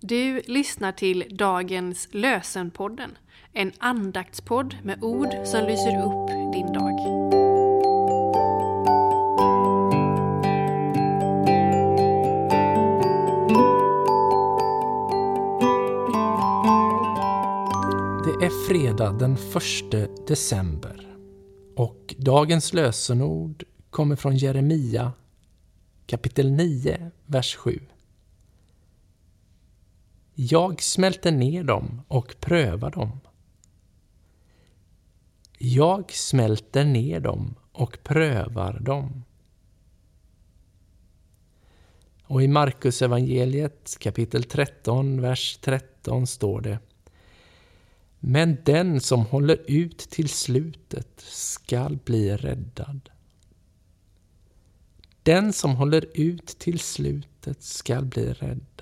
Du lyssnar till dagens Lösenpodden, en andaktspodd med ord som lyser upp din dag. Det är fredag den 1 december och dagens lösenord kommer från Jeremia kapitel 9, vers 7. Jag smälter ner dem och prövar dem. Jag smälter ner dem och prövar dem. Och i Markus evangeliet kapitel 13, vers 13 står det Men den som håller ut till slutet skall bli räddad. Den som håller ut till slutet skall bli räddad.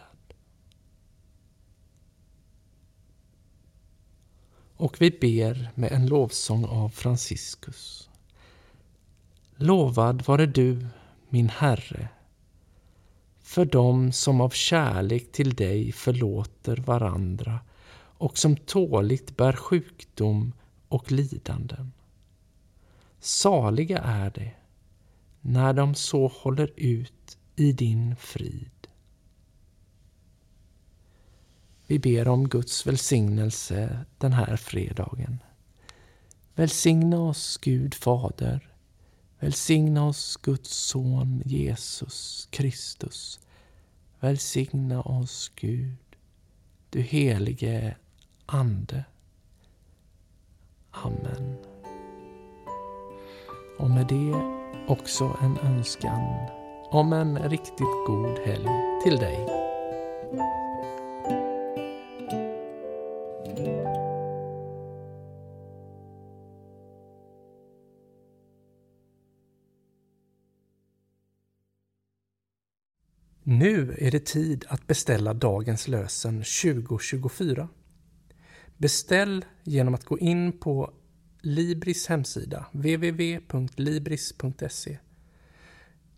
Och vi ber med en lovsång av Franciscus. Lovad vare du, min Herre, för dem som av kärlek till dig förlåter varandra och som tåligt bär sjukdom och lidanden. Saliga är de när de så håller ut i din frid. Vi ber om Guds välsignelse den här fredagen. Välsigna oss Gud Fader. Välsigna oss Guds son Jesus Kristus. Välsigna oss Gud, du helige Ande. Amen. Och med det också en önskan om en riktigt god helg till dig. Nu är det tid att beställa dagens lösen 2024. Beställ genom att gå in på Libris hemsida www.libris.se.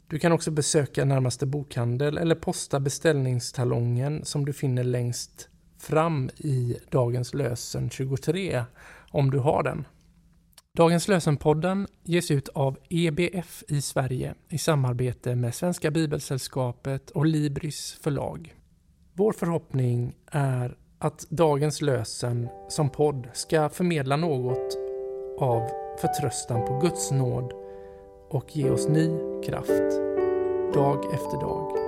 Du kan också besöka närmaste bokhandel eller posta beställningstalongen som du finner längst fram i dagens lösen 23 om du har den. Dagens lösenpodden ges ut av EBF i Sverige i samarbete med Svenska Bibelsällskapet och Libris förlag. Vår förhoppning är att dagens lösen som podd ska förmedla något av förtröstan på Guds nåd och ge oss ny kraft dag efter dag.